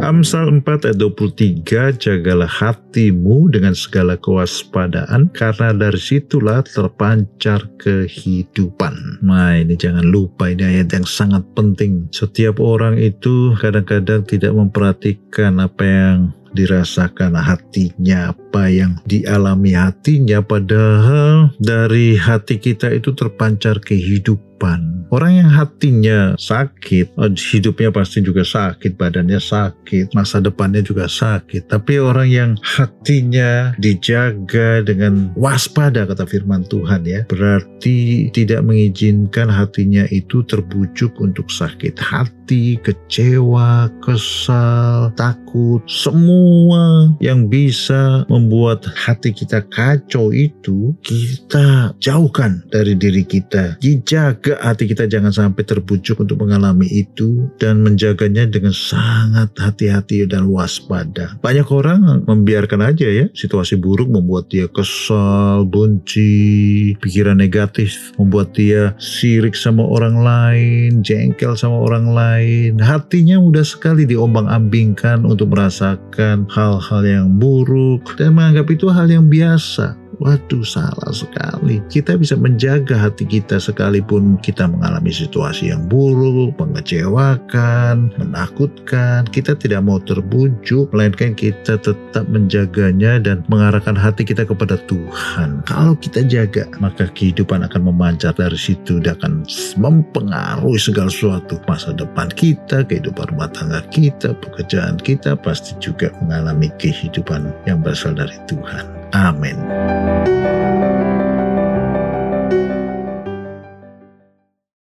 Amsal 4 ayat 23, jagalah hatimu dengan segala kewaspadaan, karena dari situlah terpancar kehidupan. Nah ini jangan lupa, ini ayat yang sangat penting. Setiap orang itu kadang-kadang tidak memperhatikan apa yang dirasakan hatinya, apa yang dialami hatinya, padahal dari hati kita itu terpancar kehidupan. Orang yang hatinya sakit, oh, hidupnya pasti juga sakit, badannya sakit, masa depannya juga sakit. Tapi orang yang hatinya dijaga dengan waspada, kata firman Tuhan ya, berarti tidak mengizinkan hatinya itu terbujuk untuk sakit hati, kecewa, kesal, takut, semua yang bisa membuat hati kita kacau itu kita jauhkan dari diri kita. Dijaga hati kita kita jangan sampai terbujuk untuk mengalami itu dan menjaganya dengan sangat hati-hati dan waspada. Banyak orang membiarkan aja ya situasi buruk membuat dia kesal, benci, pikiran negatif membuat dia sirik sama orang lain, jengkel sama orang lain. Hatinya mudah sekali diombang-ambingkan untuk merasakan hal-hal yang buruk dan menganggap itu hal yang biasa. Waduh salah sekali. Kita bisa menjaga hati kita sekalipun kita mengalami situasi yang buruk, mengecewakan, menakutkan. Kita tidak mau terbujuk, melainkan kita tetap menjaganya dan mengarahkan hati kita kepada Tuhan. Kalau kita jaga, maka kehidupan akan memancar dari situ dan akan mempengaruhi segala sesuatu. Masa depan kita, kehidupan rumah tangga kita, pekerjaan kita pasti juga mengalami kehidupan yang berasal dari Tuhan. อาเมน